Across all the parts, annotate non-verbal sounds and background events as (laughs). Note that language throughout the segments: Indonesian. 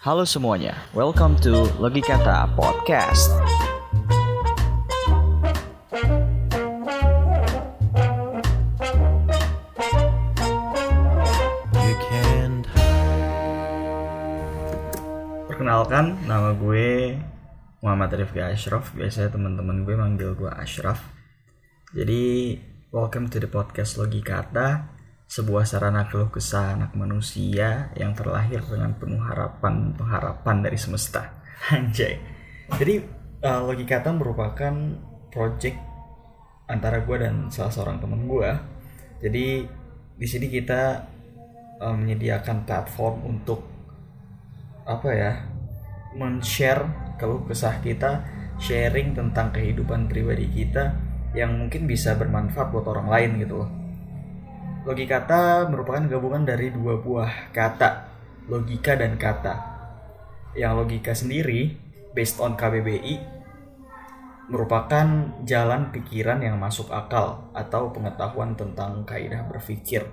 Halo semuanya, welcome to Logikata Podcast. Perkenalkan, nama gue Muhammad Rifki Ashraf. Biasanya teman-teman gue manggil gue Ashraf. Jadi, welcome to the podcast Logikata, sebuah sarana keluh kesah anak manusia yang terlahir dengan penuh harapan pengharapan dari semesta. (laughs) Anjay. Jadi, uh, Logikata merupakan project antara gue dan salah seorang temen gue. Jadi, di sini kita uh, menyediakan platform untuk apa ya men-share keluh kesah kita sharing tentang kehidupan pribadi kita yang mungkin bisa bermanfaat buat orang lain gitu loh logikata merupakan gabungan dari dua buah kata logika dan kata. Yang logika sendiri based on KBBI merupakan jalan pikiran yang masuk akal atau pengetahuan tentang kaidah berpikir.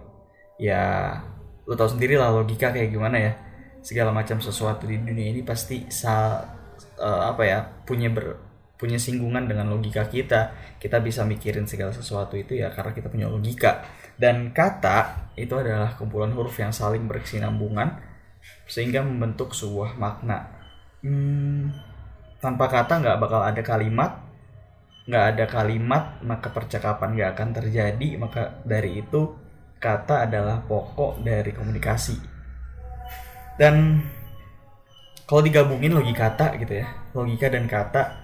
Ya lo tau sendiri lah logika kayak gimana ya. Segala macam sesuatu di dunia ini pasti sa eh, apa ya punya ber punya singgungan dengan logika kita. Kita bisa mikirin segala sesuatu itu ya karena kita punya logika dan kata itu adalah kumpulan huruf yang saling berkesinambungan sehingga membentuk sebuah makna. Hmm, tanpa kata nggak bakal ada kalimat nggak ada kalimat maka percakapan nggak akan terjadi. Maka dari itu kata adalah pokok dari komunikasi. Dan kalau digabungin logika kata gitu ya logika dan kata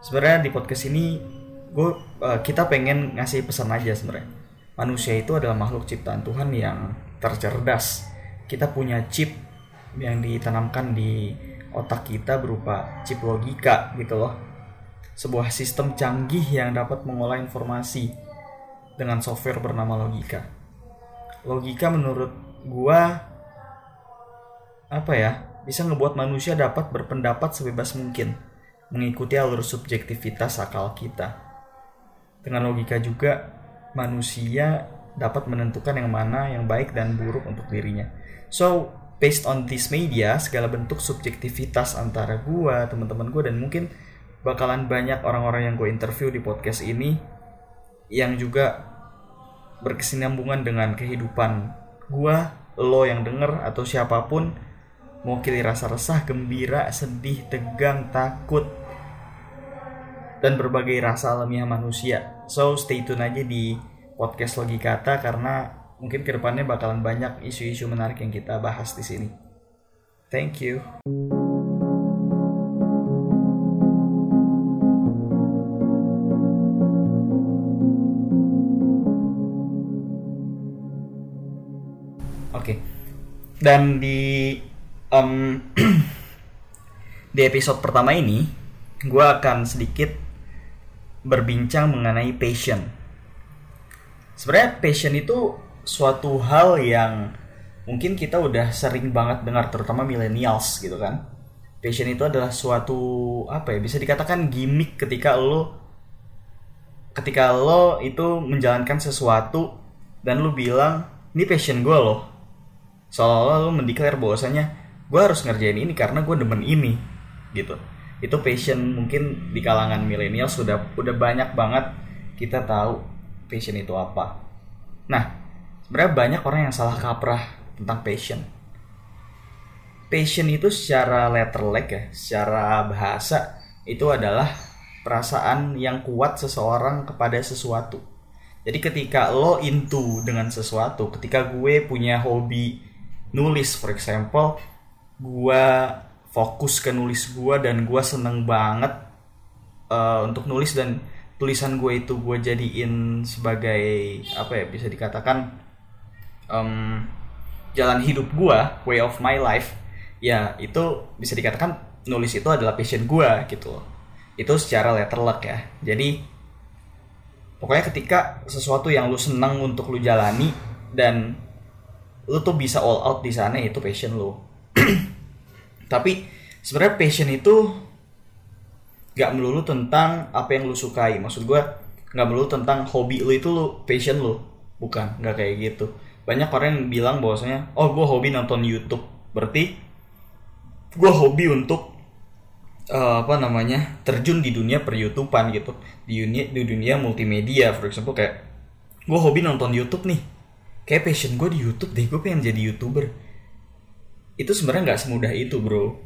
sebenarnya di podcast ini gue eh, kita pengen ngasih pesan aja sebenarnya manusia itu adalah makhluk ciptaan Tuhan yang tercerdas. Kita punya chip yang ditanamkan di otak kita berupa chip logika gitu loh. Sebuah sistem canggih yang dapat mengolah informasi dengan software bernama logika. Logika menurut gua apa ya bisa ngebuat manusia dapat berpendapat sebebas mungkin mengikuti alur subjektivitas akal kita. Dengan logika juga manusia dapat menentukan yang mana yang baik dan buruk untuk dirinya so based on this media segala bentuk subjektivitas antara gua teman-teman gua dan mungkin bakalan banyak orang-orang yang gue interview di podcast ini yang juga berkesinambungan dengan kehidupan gua, lo yang denger atau siapa pun mewakili rasa resah, gembira, sedih, tegang, takut dan berbagai rasa alamiah manusia. So stay tune aja di podcast Logikata karena mungkin ke depannya bakalan banyak isu-isu menarik yang kita bahas di sini. Thank you. Oke. Dan di em, (clears throat) di episode pertama ini, gue akan sedikit berbincang mengenai passion. Sebenarnya passion itu suatu hal yang mungkin kita udah sering banget dengar, terutama millennials gitu kan. Passion itu adalah suatu apa ya bisa dikatakan gimmick ketika lo ketika lo itu menjalankan sesuatu dan lo bilang ini passion gue loh seolah-olah lo mendeklar bahwasanya gue harus ngerjain ini karena gue demen ini gitu itu passion mungkin di kalangan milenial sudah udah banyak banget kita tahu passion itu apa. Nah sebenarnya banyak orang yang salah kaprah tentang passion. Passion itu secara letter leg ya secara bahasa itu adalah perasaan yang kuat seseorang kepada sesuatu. Jadi ketika lo into dengan sesuatu ketika gue punya hobi nulis for example gua fokus ke nulis gua dan gua seneng banget uh, untuk nulis dan tulisan gue itu gue jadiin sebagai apa ya bisa dikatakan um, jalan hidup gua way of my life ya itu bisa dikatakan nulis itu adalah passion gua gitu loh. Itu secara letter luck ya. Jadi pokoknya ketika sesuatu yang lu seneng untuk lu jalani dan lu tuh bisa all out di sana itu passion lu tapi sebenarnya passion itu gak melulu tentang apa yang lu sukai. Maksud gue gak melulu tentang hobi lu itu lu passion lu. Bukan nggak kayak gitu. Banyak orang yang bilang bahwasanya oh gue hobi nonton YouTube. Berarti gue hobi untuk uh, apa namanya terjun di dunia per YouTubean gitu. Di dunia di dunia multimedia for example kayak gue hobi nonton YouTube nih. Kayak passion gue di YouTube deh gue pengen jadi youtuber itu sebenarnya nggak semudah itu bro.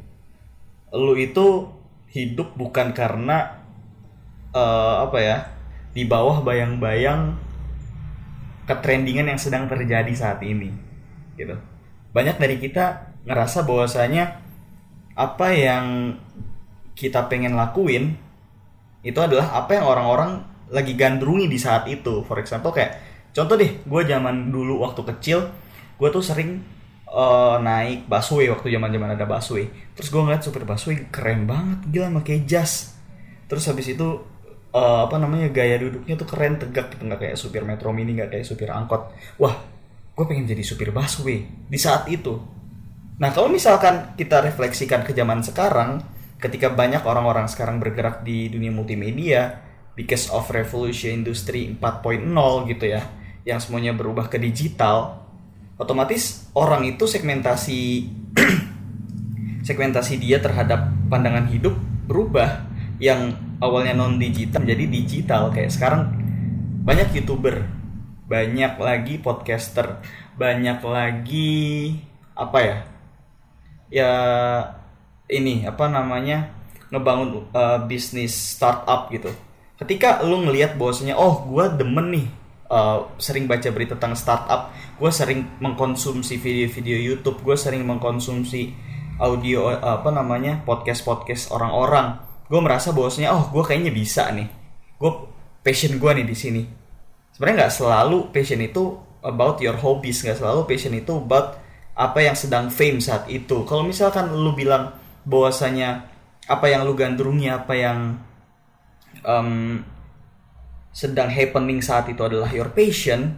Lu itu hidup bukan karena uh, apa ya di bawah bayang-bayang ketrendingan yang sedang terjadi saat ini gitu. Banyak dari kita ngerasa bahwasanya apa yang kita pengen lakuin itu adalah apa yang orang-orang lagi gandrungi di saat itu. For example kayak contoh deh gue zaman dulu waktu kecil gue tuh sering uh, naik busway waktu zaman zaman ada busway. Terus gue ngeliat supir busway keren banget gila pakai jas. Terus habis itu uh, apa namanya gaya duduknya tuh keren tegak gitu nggak kayak supir metro mini nggak kayak supir angkot. Wah gue pengen jadi supir busway di saat itu. Nah kalau misalkan kita refleksikan ke zaman sekarang ketika banyak orang-orang sekarang bergerak di dunia multimedia because of revolution industry 4.0 gitu ya yang semuanya berubah ke digital otomatis orang itu segmentasi (clears throat) segmentasi dia terhadap pandangan hidup berubah yang awalnya non digital menjadi digital. Kayak sekarang banyak youtuber banyak lagi podcaster banyak lagi apa ya? Ya ini apa namanya? Ngebangun uh, bisnis startup gitu. Ketika lu ngelihat bahwasanya oh gue demen nih uh, sering baca berita tentang startup gue sering mengkonsumsi video-video YouTube gue sering mengkonsumsi audio apa namanya podcast podcast orang-orang. Gue merasa bahwasanya oh gue kayaknya bisa nih. Gue passion gue nih di sini. Sebenarnya nggak selalu passion itu about your hobbies nggak selalu passion itu about apa yang sedang fame saat itu. Kalau misalkan lu bilang bahwasanya apa yang lu gandrungi apa yang um, sedang happening saat itu adalah your passion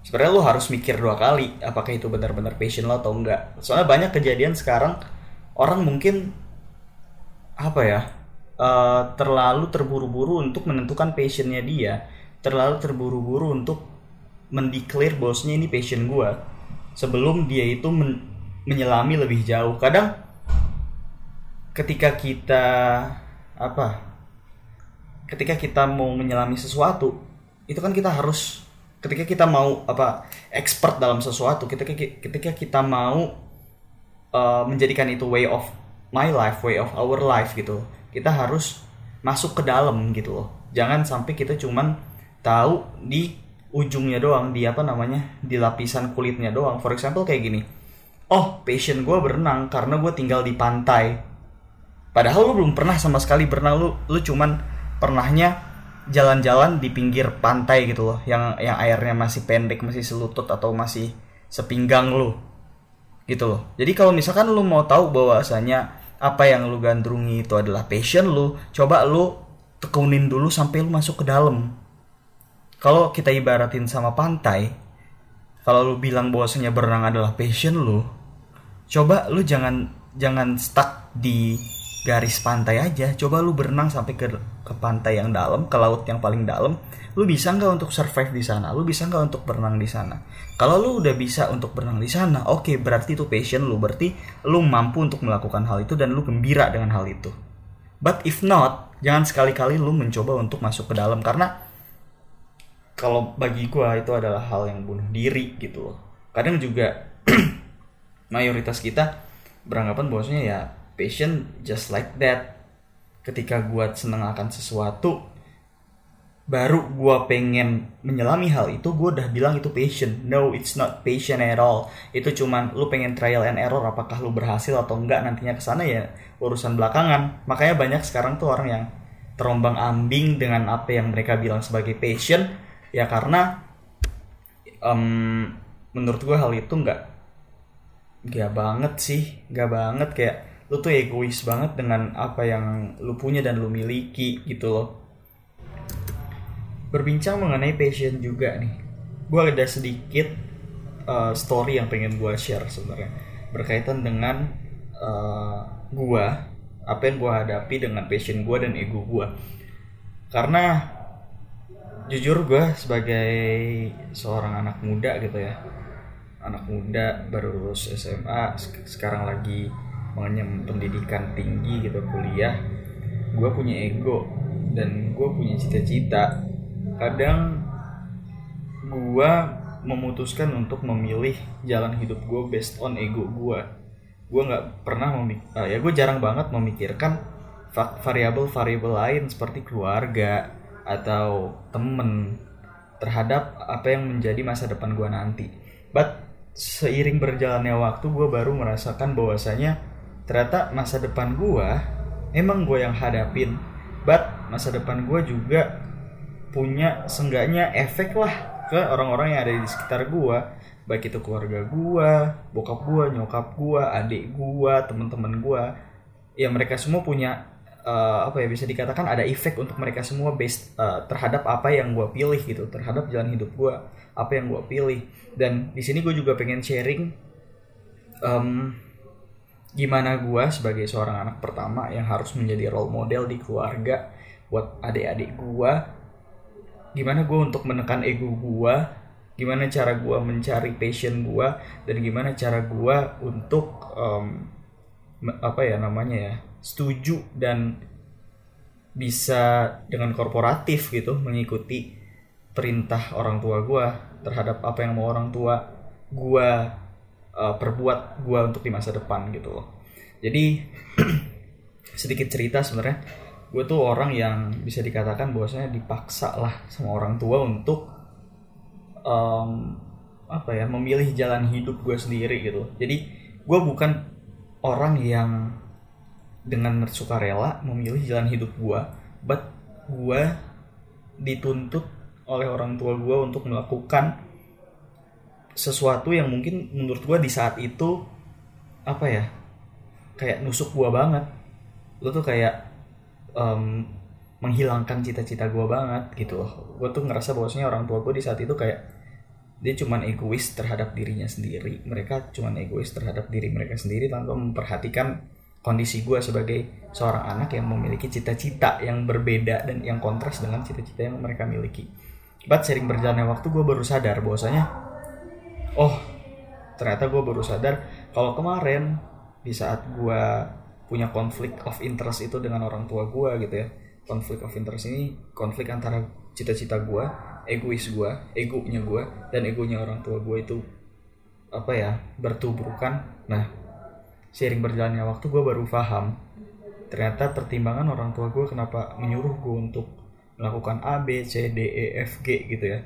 sebenarnya lu harus mikir dua kali apakah itu benar-benar passion lo atau enggak. Soalnya banyak kejadian sekarang orang mungkin apa ya uh, terlalu terburu-buru untuk menentukan passionnya dia terlalu terburu-buru untuk mendeklar bosnya ini passion gue sebelum dia itu men menyelami lebih jauh. Kadang ketika kita apa ketika kita mau menyelami sesuatu itu kan kita harus ketika kita mau apa expert dalam sesuatu ketika ketika kita mau uh, menjadikan itu way of my life way of our life gitu kita harus masuk ke dalam gitu loh. Jangan sampai kita cuman tahu di ujungnya doang di apa namanya di lapisan kulitnya doang. For example kayak gini. Oh passion gue berenang karena gue tinggal di pantai. Padahal lu belum pernah sama sekali berenang lu lu cuman pernahnya jalan-jalan di pinggir pantai gitu loh yang yang airnya masih pendek masih selutut atau masih sepinggang lu gitu loh. Jadi kalau misalkan lu mau tahu bahwasanya apa yang lu gandrungi itu adalah passion lu coba lu tekunin dulu sampai lu masuk ke dalam. Kalau kita ibaratin sama pantai kalau lu bilang bahwasanya berenang adalah passion lu coba lu jangan jangan stuck di garis pantai aja. Coba lu berenang sampai ke ke pantai yang dalam ke laut yang paling dalam. Lu bisa nggak untuk survive di sana? Lu bisa nggak untuk berenang di sana? Kalau lu udah bisa untuk berenang di sana, oke okay, berarti itu passion lu, berarti lu mampu untuk melakukan hal itu dan lu gembira dengan hal itu. But if not, jangan sekali-kali lu mencoba untuk masuk ke dalam. Karena kalau bagi gua itu adalah hal yang bunuh diri gitu loh. Kadang juga (clears throat) mayoritas kita beranggapan bahwasanya ya passion just like that. Ketika gua seneng akan sesuatu, baru gue pengen menyelami hal itu gue udah bilang itu passion no it's not passion at all. Itu cuman lu pengen trial and error apakah lu berhasil atau enggak nantinya ke sana ya urusan belakangan. Makanya banyak sekarang tuh orang yang terombang ambing dengan apa yang mereka bilang sebagai passion ya karena um, menurut gue hal itu nggak nggak banget sih. Nggak banget kayak lu tuh egois banget dengan apa yang lu punya dan lu miliki gitu loh. Berbincang mengenai passion juga nih. Gue ada sedikit uh, story yang pengen gue share sebenarnya. Berkaitan dengan uh, eh, gue apa yang gue hadapi dengan passion gue dan ego gue karena jujur gue sebagai seorang anak muda gitu ya. Anak muda baru lulus SMA sekarang lagi mengenyam pendidikan tinggi gitu kuliah gue punya ego dan gue punya cita-cita. Kadang gue memutuskan untuk memilih jalan hidup gue based on ego gue gue nggak pernah memik uh, ya gue jarang banget memikirkan variabel-variabel lain seperti keluarga atau temen terhadap apa yang menjadi masa depan gue nanti. But seiring berjalannya waktu gue baru merasakan bahwasanya ternyata masa depan gue emang gue yang hadapin. But masa depan gue juga punya senggaknya efek lah ke orang-orang yang ada di sekitar gue baik itu keluarga gue bokap gue nyokap gue adik gue teman-teman gue ya mereka semua punya uh, apa ya bisa dikatakan ada efek untuk mereka semua based uh, terhadap apa yang gue pilih gitu terhadap jalan hidup gue apa yang gue pilih. Dan di sini gue juga pengen sharing um, gimana gue sebagai seorang anak pertama yang harus menjadi role model di keluarga buat adik-adik gue gimana gue untuk menekan ego gue gimana cara gue mencari passion gue dan gimana cara gue untuk um, apa ya namanya ya setuju dan bisa dengan korporatif gitu mengikuti perintah orang tua gue terhadap apa yang mau orang tua gue uh, perbuat gue untuk di masa depan gitu loh. Jadi (clears throat) sedikit cerita sebenarnya. Gue tuh orang yang bisa dikatakan bahwasanya dipaksa lah sama orang tua untuk um, apa ya memilih jalan hidup gue sendiri gitu. Jadi gue bukan orang yang dengan sukarela memilih jalan hidup gue but gue dituntut oleh orang tua gue untuk melakukan sesuatu yang mungkin menurut gue di saat itu apa ya kayak nusuk gue banget. Lo tuh kayak um, menghilangkan cita-cita gue banget gitu loh. Gue tuh ngerasa bahwasanya orang tua gue di saat itu kayak dia cuman egois terhadap dirinya sendiri. Mereka cuman egois terhadap diri mereka sendiri tanpa memperhatikan kondisi gue sebagai seorang anak yang memiliki cita-cita yang berbeda dan yang kontras dengan cita-cita yang mereka miliki. But sering berjalannya waktu gue baru sadar bahwasanya, oh ternyata gue baru sadar kalau kemarin di saat gue punya konflik of interest itu dengan orang tua gue gitu ya, konflik of interest ini konflik antara cita-cita gue, egois gue, egonya gue dan egonya orang tua gue itu apa ya bertuburkan. Nah seiring berjalannya waktu gue baru paham ternyata pertimbangan orang tua gue kenapa menyuruh gue untuk melakukan A B C D E F G gitu ya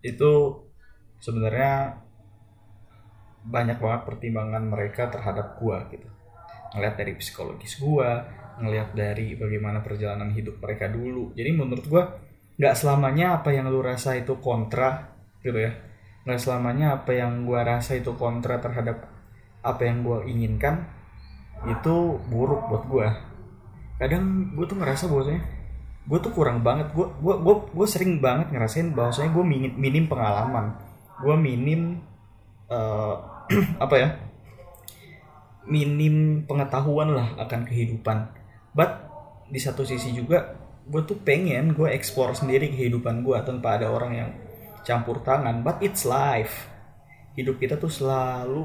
itu sebenarnya banyak banget pertimbangan mereka terhadap gue gitu. Ngeliat dari psikologis gue ngeliat dari bagaimana perjalanan hidup mereka dulu. Jadi menurut gue nggak selamanya apa yang lu rasa itu kontra gitu ya. Nggak selamanya apa yang gue rasa itu kontra terhadap apa yang gue inginkan itu buruk buat gue kadang gue tuh ngerasa bahwasanya gue tuh kurang banget. Gue gue gue sering banget ngerasain bahwasanya gue minim pengalaman gue minim uh, (clears throat) apa ya? Minim pengetahuan lah akan kehidupan. But di satu sisi juga gue tuh pengen gue explore sendiri kehidupan gue tanpa ada orang yang campur tangan. But it's life. Hidup kita tuh selalu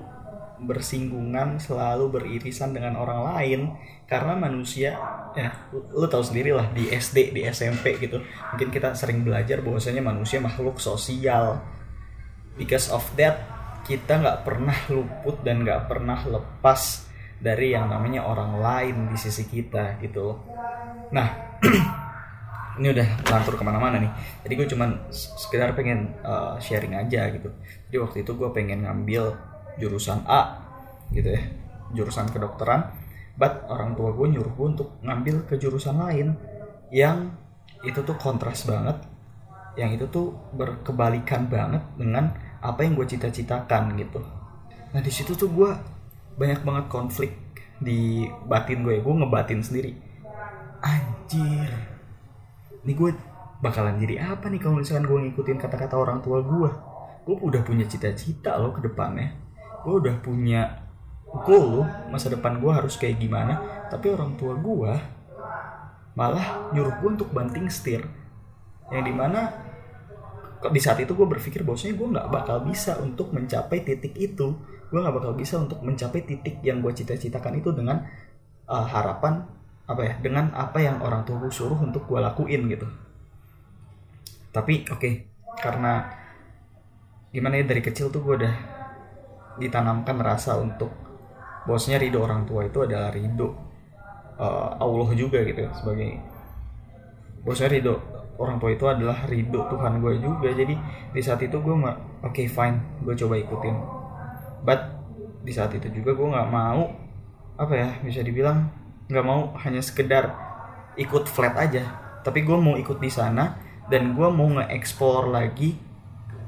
bersinggungan selalu beririsan dengan orang lain. Karena manusia ya lu, tahu sendiri lah di SD di SMP gitu mungkin kita sering belajar bahwasanya manusia makhluk sosial because of that kita nggak pernah luput dan nggak pernah lepas dari yang namanya orang lain di sisi kita gitu. Nah (clears throat) ini udah lantur ke mana-mana nih. Jadi gue cuman sekedar pengen uh, sharing aja gitu. Jadi waktu itu gue pengen ngambil jurusan A gitu ya jurusan kedokteran. But orang tua gue nyuruh gue untuk ngambil ke jurusan lain yang itu tuh kontras banget yang itu tuh berkebalikan banget dengan apa yang gue cita-citakan gitu. Nah di situ tuh gue banyak banget konflik di batin gue gue ngebatin sendiri. Anjir. Ini gue bakalan jadi apa nih kalau misalkan gue ngikutin kata-kata orang tua gue gue udah punya cita-cita loh ke depannya. Gue udah punya goal masa depan gue harus kayak gimana. Tapi orang tua gue malah nyuruh gue untuk banting setir yang di mana di saat itu gue berpikir bahwasanya gue nggak bakal bisa untuk mencapai titik itu. Gue nggak bakal bisa untuk mencapai titik yang gue cita-citakan itu dengan uh, harapan apa ya dengan apa yang orang tua gue suruh untuk gue lakuin gitu. Tapi oke okay, karena gimana ya dari kecil tuh gue udah ditanamkan rasa untuk bosnya ridho orang tua itu adalah ridho uh, Allah juga gitu ya, sebagai bosnya ridho orang tua itu adalah ridho Tuhan gue juga. Jadi di saat itu gue oke okay, fine gue coba ikutin. But di saat itu juga gue nggak mau apa ya bisa dibilang nggak mau hanya sekedar ikut flat aja. Tapi gue mau ikut di sana dan gue mau nge-explore lagi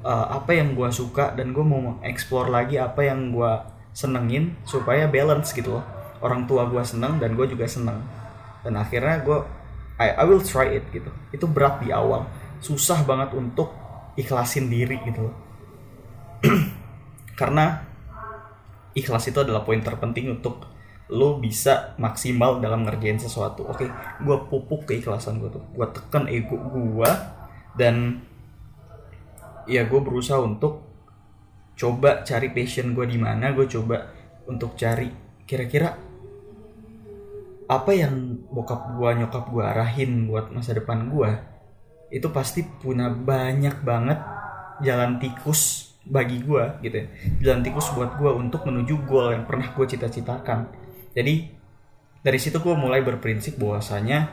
uh, apa yang gue suka dan gue mau explore lagi apa yang gue senengin supaya balance gitu loh. Orang tua gue seneng dan gue juga seneng. Dan akhirnya gue I, I will try it gitu. Itu berat di awal. Susah banget untuk ikhlasin diri gitu (clears throat) karena ikhlas itu adalah poin terpenting untuk lo bisa maksimal dalam ngerjain sesuatu. Oke okay, gue pupuk keikhlasan gue tuh. Gue tekan ego gue dan ya gue berusaha untuk coba cari passion gue di mana gue coba untuk cari kira-kira apa yang bokap gua nyokap gua arahin buat masa depan gua itu pasti punya banyak banget jalan tikus bagi gua gitu ya. Jalan tikus buat gua untuk menuju goal yang pernah gua cita-citakan. Jadi dari situ gua mulai berprinsip bahwasanya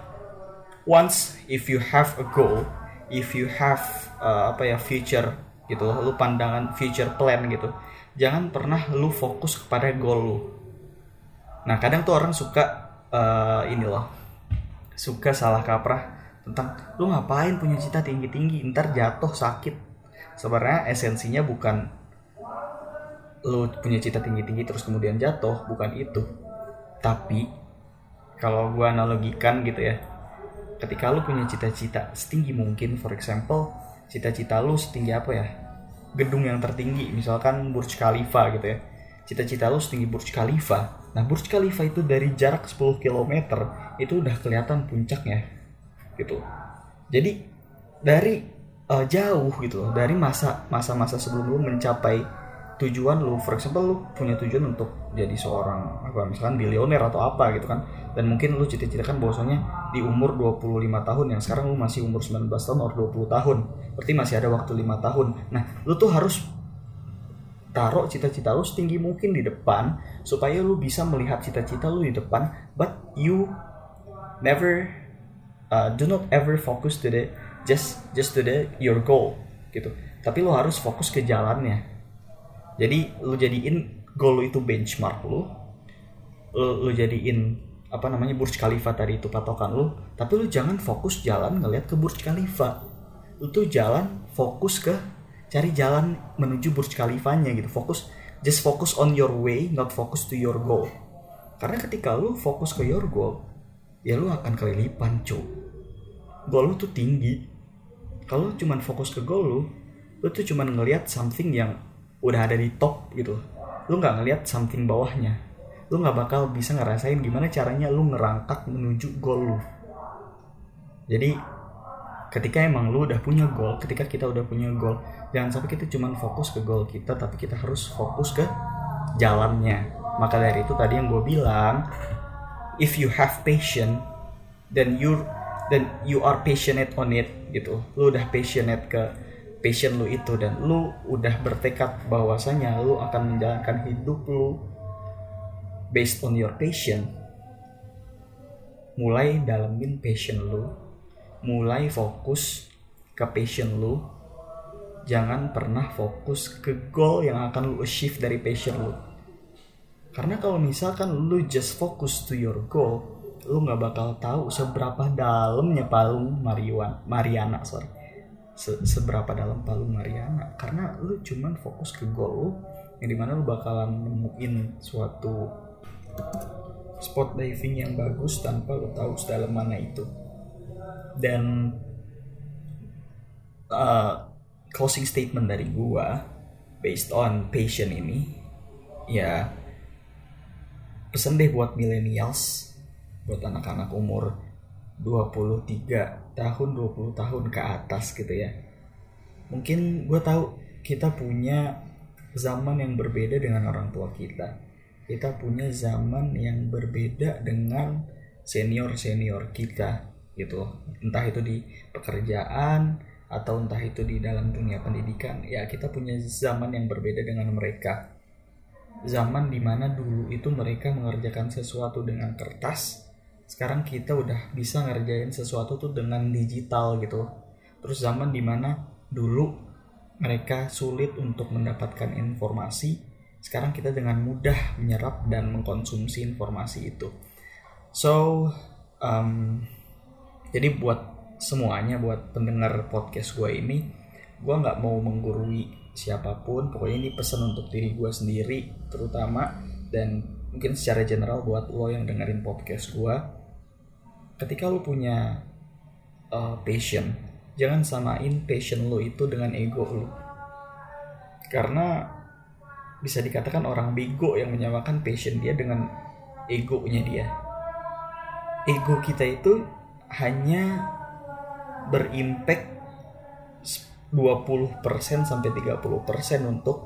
once if you have a goal if you have uh, apa ya future gitu lu pandangan future plan gitu jangan pernah lu fokus kepada goal lu. Nah kadang tuh orang suka uh, ini loh. Suka salah kaprah tentang lu ngapain punya cita tinggi tinggi ntar jatuh sakit. Sebenarnya esensinya bukan lu punya cita tinggi tinggi terus kemudian jatuh bukan itu. Tapi kalau gua analogikan gitu ya ketika lu punya cita-cita setinggi mungkin for example cita-cita lu setinggi apa ya? Gedung yang tertinggi misalkan Burj Khalifa gitu ya cita-cita lu setinggi Burj Khalifa Nah Burj Khalifa itu dari jarak 10 km itu udah kelihatan puncaknya gitu. Jadi dari uh, jauh gitu loh, dari masa masa-masa sebelum lu mencapai tujuan lu, for example lu punya tujuan untuk jadi seorang apa misalkan bilioner atau apa gitu kan. Dan mungkin lu cita-citakan bahwasanya di umur 25 tahun yang sekarang lu masih umur 19 tahun atau 20 tahun. Berarti masih ada waktu 5 tahun. Nah, lu tuh harus taruh cita-cita lu setinggi mungkin di depan supaya lu bisa melihat cita-cita lu di depan but you never uh, do not ever focus to the just just to the your goal gitu. Tapi lu harus fokus ke jalannya. Jadi lu jadiin goal lu itu benchmark lu lu, lu jadiin apa namanya Burj Khalifa tadi itu patokan lu tapi lu jangan fokus jalan ngelihat ke Burj Khalifa. Lu tuh jalan fokus ke cari jalan menuju Burj Khalifanya gitu. Fokus just focus on your way not focus to your goal. Karena ketika lu fokus ke your goal ya lu akan kelilipan cuy. Goal lu tuh tinggi. Kalau cuman fokus ke goal lu lu tuh cuman ngelihat something yang udah ada di top gitu. Lu nggak ngelihat something bawahnya. Lu nggak bakal bisa ngerasain gimana caranya lu ngerangkak menuju goal lu. Jadi ketika emang lu udah punya goal ketika kita udah punya goal jangan sampai kita cuma fokus ke goal kita tapi kita harus fokus ke jalannya. Maka dari itu tadi yang gue bilang if you have passion then you then you are passionate on it gitu. Lu udah passionate ke passion lu itu dan lu udah bertekad bahwasanya lu akan menjalankan hidup lu based on your passion. Mulai dalamin passion lu mulai fokus ke passion lu. Jangan pernah fokus ke goal yang akan lu achieve dari passion lu. Karena kalau misalkan lu just fokus to your goal lu nggak bakal tahu seberapa dalamnya palung Mariana Mariana sorry. Se seberapa dalam palung Mariana. Karena lu cuman fokus ke goal lu yang di mana lu bakalan nemuin suatu spot diving yang bagus tanpa lu tahu sedalam mana itu dan uh, closing statement dari gua based on passion ini ya pesan deh buat millennials buat anak-anak umur 23 tahun 20 tahun ke atas gitu ya. Mungkin gue tahu kita punya zaman yang berbeda dengan orang tua kita. Kita punya zaman yang berbeda dengan senior senior kita gitu. Entah itu di pekerjaan atau entah itu di dalam dunia pendidikan ya kita punya zaman yang berbeda dengan mereka. Zaman di mana dulu itu mereka mengerjakan sesuatu dengan kertas sekarang kita udah bisa ngerjain sesuatu tuh dengan digital gitu. Terus zaman di mana dulu mereka sulit untuk mendapatkan informasi sekarang kita dengan mudah menyerap dan mengkonsumsi informasi itu. So um, jadi buat semuanya buat pendengar podcast gue ini gue nggak mau menggurui siapa pun. Pokoknya ini pesan untuk diri gue sendiri terutama dan mungkin secara general buat lo yang dengerin podcast gue ketika lo punya uh, passion jangan samain passion lo itu dengan ego lo. Karena bisa dikatakan orang bego yang menyamakan passion dia dengan egonya dia. Ego kita itu hanya berimpact 20% sampai 30% untuk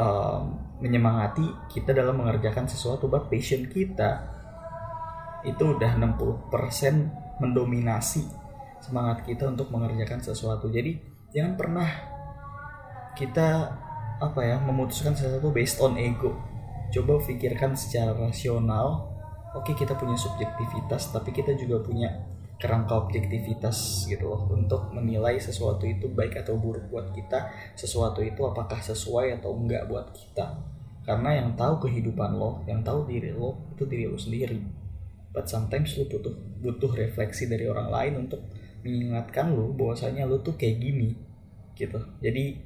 um, menyemangati kita dalam mengerjakan sesuatu buat passion kita itu udah 60% mendominasi semangat kita untuk mengerjakan sesuatu. Jadi jangan pernah kita apa ya memutuskan sesuatu based on ego coba pikirkan secara rasional oke kita punya subjektivitas tapi kita juga punya kerangka objektivitas gitu loh untuk menilai sesuatu itu baik atau buruk buat kita sesuatu itu apakah sesuai atau enggak buat kita. Karena yang tahu kehidupan lo yang tahu diri lo itu diri lo sendiri. But sometimes lo butuh butuh refleksi dari orang lain untuk mengingatkan lo bahwasanya lo tuh kayak gini gitu. Jadi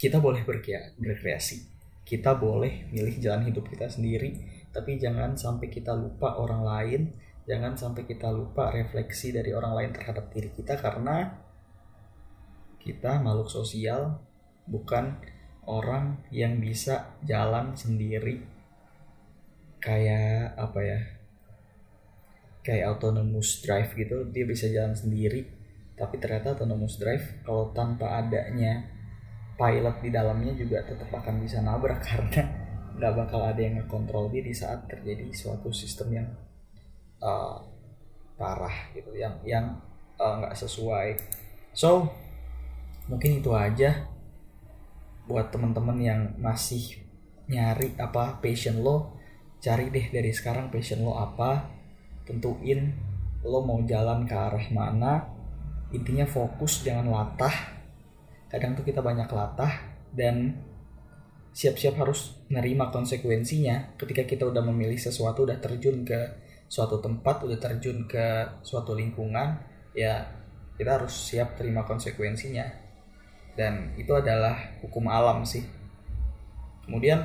kita boleh berkreasi kita boleh milih jalan hidup kita sendiri tapi jangan sampai kita lupa orang lain jangan sampai kita lupa refleksi dari orang lain terhadap diri kita karena kita makhluk sosial bukan orang yang bisa jalan sendiri. Kayak apa ya? Kayak autonomous drive gitu dia bisa jalan sendiri tapi ternyata autonomous drive kalau tanpa adanya pilot di dalamnya juga tetap akan bisa nabrak (laughs) karena nggak bakal ada yang ngekontrol dia di saat terjadi suatu sistem yang uh, parah gitu yang yang uh, nggak uh, sesuai. So mungkin itu aja buat teman-teman yang masih nyari apa passion lo cari deh dari sekarang passion lo apa tentuin lo mau jalan ke arah mana. Intinya fokus jangan latah kadang tuh kita banyak latah dan siap-siap harus nerima konsekuensinya. Ketika kita udah memilih sesuatu udah terjun ke suatu tempat udah terjun ke suatu lingkungan ya kita harus siap terima konsekuensinya. Dan itu adalah hukum alam sih. Kemudian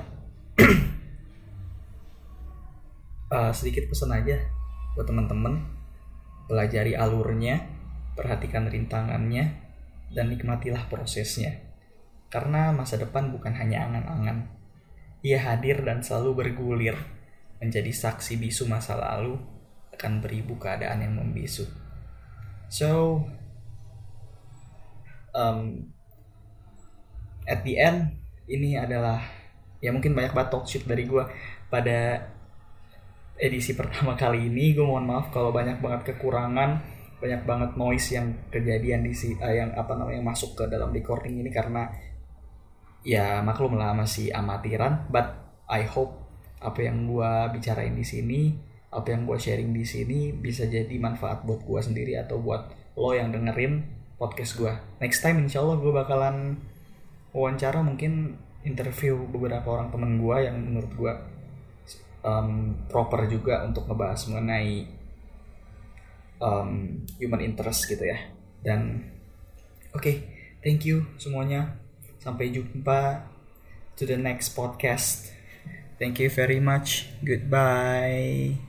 uh, (clears throat) sedikit pesan aja buat teman-teman. Pelajari alurnya perhatikan rintangannya dan nikmatilah prosesnya. Karena masa depan bukan hanya angan-angan. Ia hadir dan selalu bergulir, menjadi saksi bisu masa lalu akan beribu keadaan yang membisu. So, um, at the end ini adalah ya mungkin banyak banget talk shit dari gue pada edisi pertama kali ini gue mohon maaf kalau banyak banget kekurangan banyak banget noise yang kejadian di si uh, yang apa namanya masuk ke dalam recording ini karena ya maklum lah masih amatiran. But I hope apa yang gua bicarain di sini apa yang gua sharing di sini bisa jadi manfaat buat gua sendiri atau buat lo yang dengerin podcast gua. Next time insya Allah gua bakalan wawancara mungkin interview beberapa orang temen gua yang menurut gua um, proper juga untuk ngebahas mengenai um, human interest gitu ya. Dan oke okay, thank you semuanya. Sampai jumpa to the next podcast. Thank you very much. Goodbye